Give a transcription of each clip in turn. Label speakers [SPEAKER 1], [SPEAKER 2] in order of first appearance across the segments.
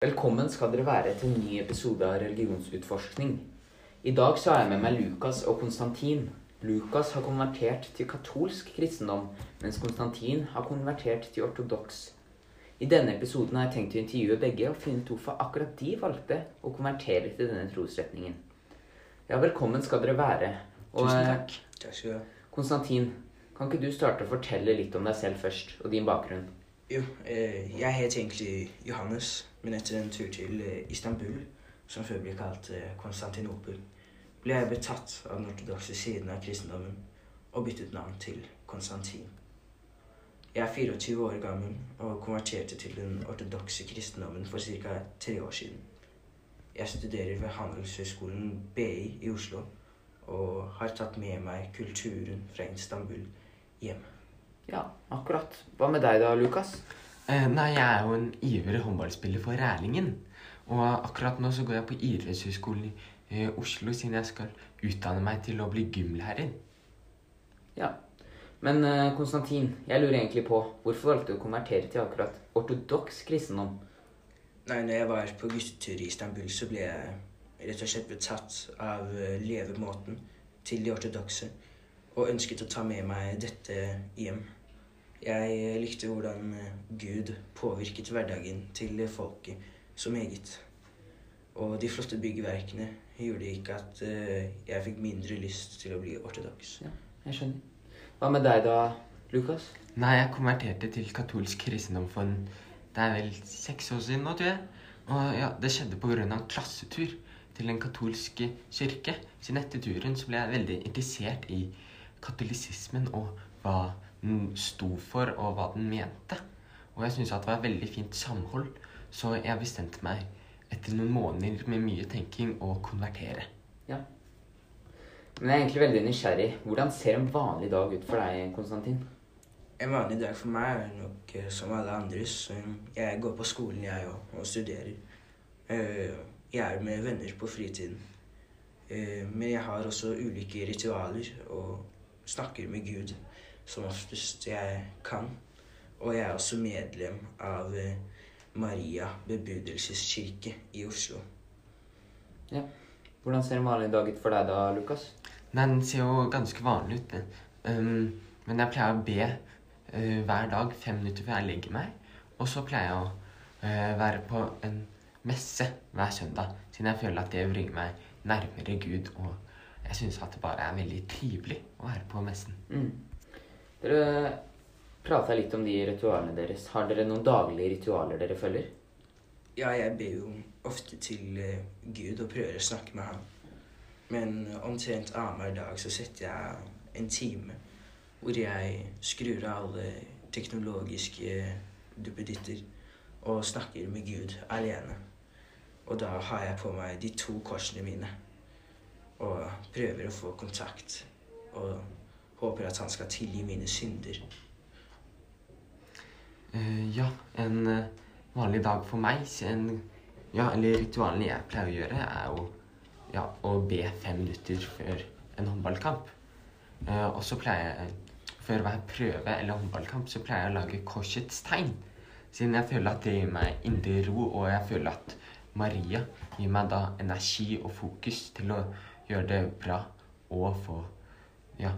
[SPEAKER 1] Velkommen skal dere være til en ny episode av Religionsutforskning. I dag så har jeg med meg Lukas og Konstantin. Lukas har konvertert til katolsk kristendom, mens Konstantin har konvertert til ortodoks. I denne episoden har jeg tenkt å intervjue begge og finne ut hvorfor akkurat de valgte å konvertere til denne trosretningen. Ja, velkommen skal dere være. Og,
[SPEAKER 2] Tusen
[SPEAKER 1] eh,
[SPEAKER 2] takk.
[SPEAKER 1] Konstantin, kan ikke du starte å fortelle litt om deg selv først, og din bakgrunn?
[SPEAKER 2] Jo, eh, jeg het egentlig Johannes, men etter en tur til eh, Istanbul, som før ble kalt eh, Konstantinopel, ble jeg betatt av den ortodokse siden av kristendommen og byttet navn til Konstantin. Jeg er 24 år gammel og konverterte til den ortodokse kristendommen for ca. tre år siden. Jeg studerer ved Handelshøyskolen BI i Oslo og har tatt med meg kulturen fra Istanbul hjem.
[SPEAKER 1] Ja, akkurat. Hva med deg da, Lukas?
[SPEAKER 3] Eh, nei, jeg er jo en ivrig håndballspiller for Rælingen. Og akkurat nå så går jeg på idrettshøyskolen i eh, Oslo siden jeg skal utdanne meg til å bli gymlærer.
[SPEAKER 1] Ja. Men eh, Konstantin, jeg lurer egentlig på hvorfor valgte du å konvertere til akkurat ortodoks kristendom?
[SPEAKER 2] Nei, når jeg var på guttetur i Istanbul, så ble jeg rett og slett betatt av eh, levemåten til de ortodokse, og ønsket å ta med meg dette hjem. Jeg eh, likte hvordan eh, Gud påvirket hverdagen til folket så meget. Og de flotte byggverkene gjorde ikke at eh, jeg fikk mindre lyst til å bli ortodoks.
[SPEAKER 1] Jeg skjønner. Hva med deg da, Lukas?
[SPEAKER 3] Nei, jeg konverterte til katolsk kristendom for en, det er vel seks år siden nå, tror jeg. Og ja, det skjedde av en klassetur til den katolske kirke. Så etter turen så ble jeg veldig interessert i katolisismen og hva den sto for, og hva den mente. Og jeg syntes at det var et veldig fint samhold, så jeg bestemte meg etter noen måneder med mye tenking å konvertere. Ja.
[SPEAKER 1] Men jeg er egentlig veldig nysgjerrig. Hvordan ser en vanlig dag ut for deg, Konstantin?
[SPEAKER 2] En vanlig dag for meg er nok eh, som alle andres. Jeg går på skolen, jeg òg, og studerer. Eh, Jeg er med venner på fritiden. Eh, Men jeg har også ulike ritualer og snakker med Gud som oftest jeg kan. Og jeg er også medlem av eh, Maria bebudelseskirke i Oslo.
[SPEAKER 1] Hvordan ser en vanlig dag ut for deg da, Lukas?
[SPEAKER 3] Nei, den ser jo ganske vanlig ut. Um, men jeg pleier å be uh, hver dag fem minutter før jeg legger meg. Og så pleier jeg å uh, være på en messe hver søndag, siden jeg føler at det bringer meg nærmere Gud. Og jeg syns at det bare er veldig trivelig å være på messen.
[SPEAKER 1] Mm. Dere prata litt om de ritualene deres. Har dere noen daglige ritualer dere følger?
[SPEAKER 2] Ja, jeg ber jo ofte til eh, Gud og prøver å snakke med ham. Men omtrent annenhver dag så setter jeg en time hvor jeg skrur av alle teknologiske duppeditter og snakker med Gud alene. Og da har jeg på meg de to korsene mine og prøver å få kontakt. Og håper at han skal tilgi mine synder.
[SPEAKER 3] Uh, ja, en eh, vanlig dag for meg, en, ja, eller ritualene jeg pleier å gjøre, er jo ja, å be fem minutter før en håndballkamp. Uh, og så pleier jeg, før hver prøve eller håndballkamp, så pleier jeg å lage korsets tegn. Siden jeg føler at det gir meg indre ro, og jeg føler at Maria gir meg da energi og fokus til å gjøre det bra og få ja,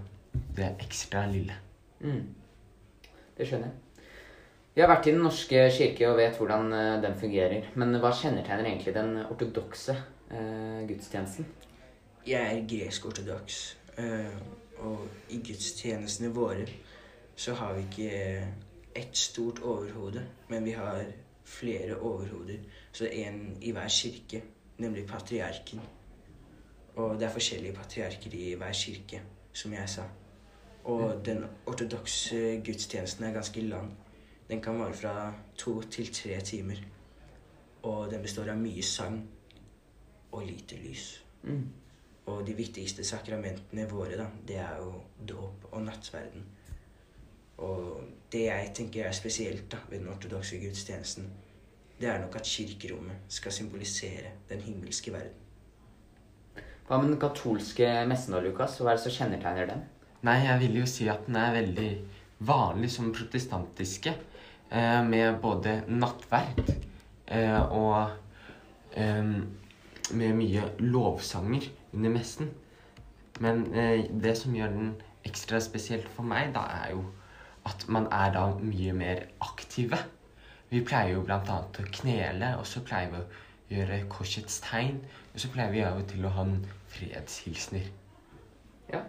[SPEAKER 3] det ekstra lille.
[SPEAKER 1] Mm. Det skjønner jeg. Jeg har vært i Den norske kirke og vet hvordan eh, den fungerer. Men hva kjennetegner egentlig den ortodokse eh, gudstjenesten?
[SPEAKER 2] Jeg er gresk-ortodoks, eh, og i gudstjenestene våre så har vi ikke ett stort overhode, men vi har flere overhoder. Så en i hver kirke, nemlig patriarken. Og det er forskjellige patriarker i hver kirke, som jeg sa. Og den ortodokse gudstjenesten er ganske lang. Den kan vare fra to til tre timer. Og den består av mye sang og lite lys.
[SPEAKER 1] Mm.
[SPEAKER 2] Og de viktigste sakramentene våre, da, det er jo dåp og nattverden. Og det jeg tenker er spesielt da, ved den ortodokse gudstjenesten, det er nok at kirkerommet skal symbolisere den himmelske verden.
[SPEAKER 1] Hva med den katolske messen da, Lukas? Hva er det som kjennetegner den?
[SPEAKER 3] Nei, jeg vil jo si at den er veldig vanlig som protestantiske, eh, med både nattverd eh, og eh, med mye lovsanger under messen. Men det som gjør den ekstra spesielt for meg, da er jo at man er da mye mer aktive. Vi pleier jo blant annet å knele, og så pleier vi å gjøre korsets tegn. Og så pleier vi av og til å ha en fredshilsener.
[SPEAKER 1] Ja.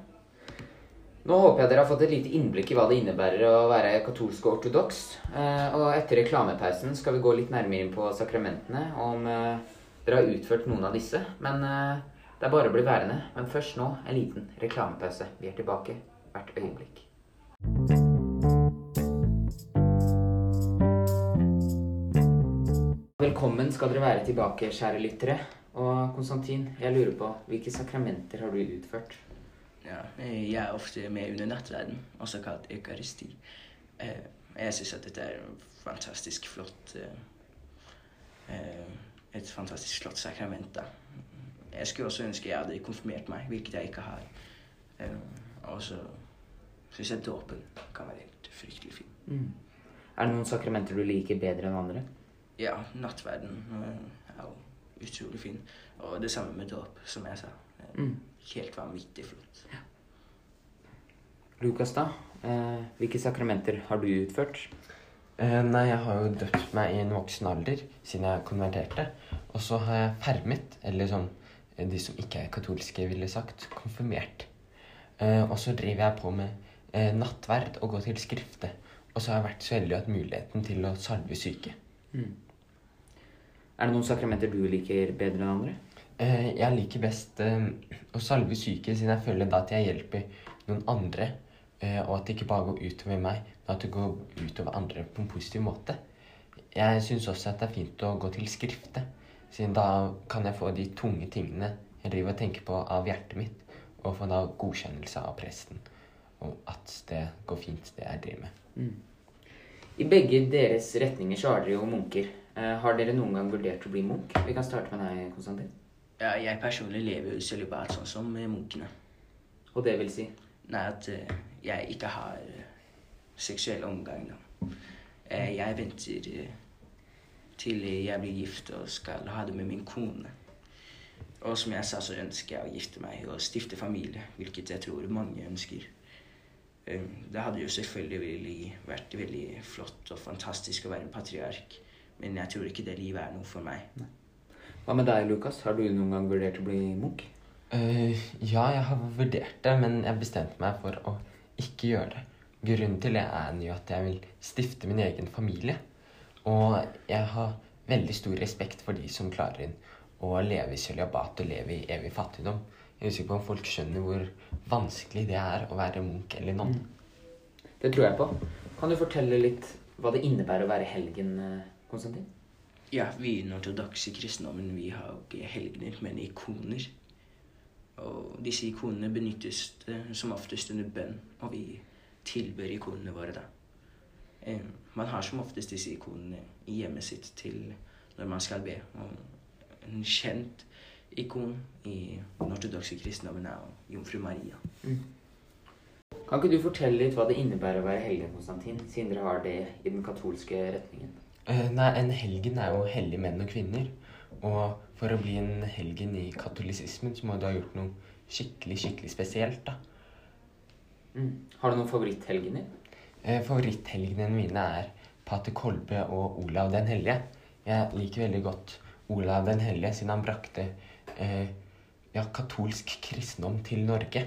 [SPEAKER 1] Nå håper jeg dere har fått et lite innblikk i hva det innebærer å være katolsk og ortodoks. Eh, og etter reklamepausen skal vi gå litt nærmere inn på sakramentene, om eh, dere har utført noen av disse. Men eh, det er bare å bli værende. Men først nå en liten reklamepause. Vi er tilbake hvert øyeblikk. Velkommen skal dere være tilbake, kjære lyttere. Og Konstantin, jeg lurer på, hvilke sakramenter har du utført?
[SPEAKER 2] Ja, eh, jeg er ofte med under nattverden, også kalt eukaristi. Eh, Jeg syns at dette er fantastisk flott eh, Et fantastisk flott sakrament. da. Jeg skulle også ønske jeg hadde konfirmert meg, hvilket jeg ikke har. Og så syns jeg dåpen kan være helt fryktelig fin.
[SPEAKER 1] Mm. Er det noen sakramenter du liker bedre enn andre?
[SPEAKER 2] Ja, nattverden er jo utrolig fin. Og det samme med dåp, som jeg sa. Eh,
[SPEAKER 1] Mm.
[SPEAKER 2] Helt vanvittig flott.
[SPEAKER 1] Lukas, da? Eh, hvilke sakramenter har du utført?
[SPEAKER 3] Eh, nei, jeg har jo døpt meg i en voksen alder siden jeg konverterte. Og så har jeg fermet, eller sånn eh, de som ikke er katolske ville sagt, konfirmert. Eh, og så driver jeg på med eh, nattverd og går til skrifte. Og så har jeg vært så heldig å ha hatt muligheten til å salve syke.
[SPEAKER 1] Mm. Er det noen sakramenter du liker bedre enn andre?
[SPEAKER 3] Eh, jeg liker best eh, å salve syke, siden jeg føler da at jeg hjelper noen andre. Eh, og at det ikke bare går utover meg, men at det går utover andre på en positiv måte. Jeg syns også at det er fint å gå til skrifte, siden da kan jeg få de tunge tingene jeg driver og tenker på av hjertet mitt, og få da godkjennelse av presten. Og at det går fint, det jeg driver med.
[SPEAKER 1] Mm. I begge deres retninger så har dere jo munker. Eh, har dere noen gang vurdert å bli munk? Vi kan starte med deg, Konstantin.
[SPEAKER 2] Ja, jeg personlig lever jo sølibat, sånn som eh, munkene.
[SPEAKER 1] Og det vil si?
[SPEAKER 2] Nei, at eh, jeg ikke har seksuell omgang, da. Jeg venter til jeg blir gift og skal ha det med min kone. Og som jeg sa, så ønsker jeg å gifte meg og stifte familie, hvilket jeg tror mange ønsker. Det hadde jo selvfølgelig vært veldig flott og fantastisk å være en patriark, men jeg tror ikke det livet er noe for meg.
[SPEAKER 1] Hva med deg, Lukas? Har du noen gang vurdert å bli munk?
[SPEAKER 3] Uh, ja, jeg har vurdert det, men jeg bestemte meg for å ikke gjøre det. Grunnen til det er jo at jeg vil stifte min egen familie. Og jeg har veldig stor respekt for de som klarer å leve i sølibat og leve i evig fattigdom. Jeg er usikker på om folk skjønner hvor vanskelig det er å være munk eller nonne.
[SPEAKER 1] Det tror jeg på. Kan du fortelle litt hva det innebærer å være helgen, eh, Konstantin?
[SPEAKER 2] Ja, vi i den ortodokse kristendommen vi har jo ikke helgener, men ikoner. Og disse ikonene benyttes eh, som oftest under bønn, og vi tilber ikonene våre da. Eh, man har som oftest disse ikonene i hjemmet sitt til når man skal be. Og en kjent ikon i den ortodokse kristendommen er jo Jomfru Maria.
[SPEAKER 1] Kan ikke du fortelle litt hva det innebærer å være helgen, Konstantin, siden dere har det i den katolske retningen?
[SPEAKER 3] Eh, nei, en helgen er jo hellige menn og kvinner. Og for å bli en helgen i katolisismen, så må du ha gjort noe skikkelig, skikkelig spesielt, da.
[SPEAKER 1] Mm. Har du noen favoritthelgener?
[SPEAKER 3] Eh, Favoritthelgenene mine er pater Kolbe og Olav den hellige. Jeg liker veldig godt Olav den hellige, siden han brakte eh, ja, katolsk kristendom til Norge.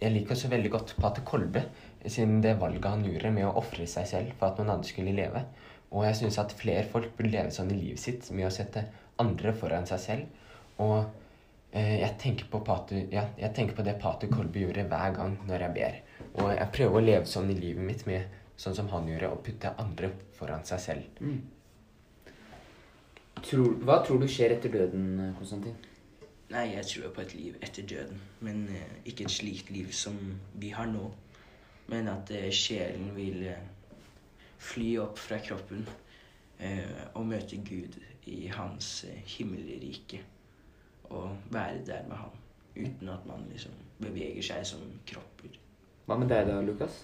[SPEAKER 3] Jeg liker også veldig godt pater Kolbe, siden det valget han gjorde med å ofre seg selv for at noen andre skulle leve. Og jeg syns at flere folk burde leve sånn i livet sitt, med å sette andre foran seg selv. Og eh, jeg, tenker på Patu, ja, jeg tenker på det Patu Kolbe gjorde hver gang når jeg ber. Og jeg prøver å leve sånn i livet mitt, med sånn som han gjorde, og putte andre foran seg selv.
[SPEAKER 1] Mm. Tror, hva tror du skjer etter døden, Konstantin?
[SPEAKER 2] Nei, jeg tror på et liv etter døden, men eh, ikke et slikt liv som vi har nå. Men at eh, sjelen vil eh, fly opp fra kroppen eh, og møte Gud i hans eh, himmelrike. Og være der med han, uten at man liksom beveger seg som kropper.
[SPEAKER 1] Hva med deg da, Lukas?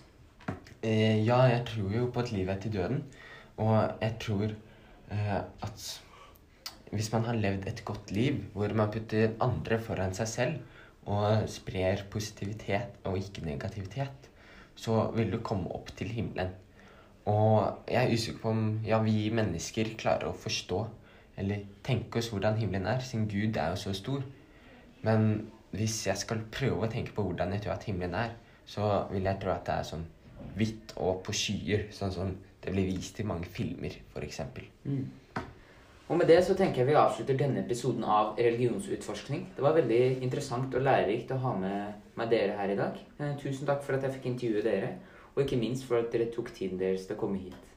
[SPEAKER 3] Eh, ja, jeg tror jo på et liv etter døden. Og jeg tror eh, at hvis man har levd et godt liv hvor man putter andre foran seg selv og sprer positivitet og ikke negativitet, så vil du komme opp til himmelen. Og jeg er usikker på om ja, vi mennesker klarer å forstå eller tenke oss hvordan himmelen er, siden Gud er jo så stor. Men hvis jeg skal prøve å tenke på hvordan jeg tror at himmelen er, så vil jeg tro at det er sånn hvitt og på skyer, sånn som det blir vist i mange filmer, f.eks.
[SPEAKER 1] Mm. Og med det så tenker jeg vi avslutter denne episoden av religionsutforskning. Det var veldig interessant og lærerikt å ha med, meg dere her i dag. Eh, tusen takk for at jeg fikk intervjue dere, og ikke minst for at dere tok tiden deres til å komme hit.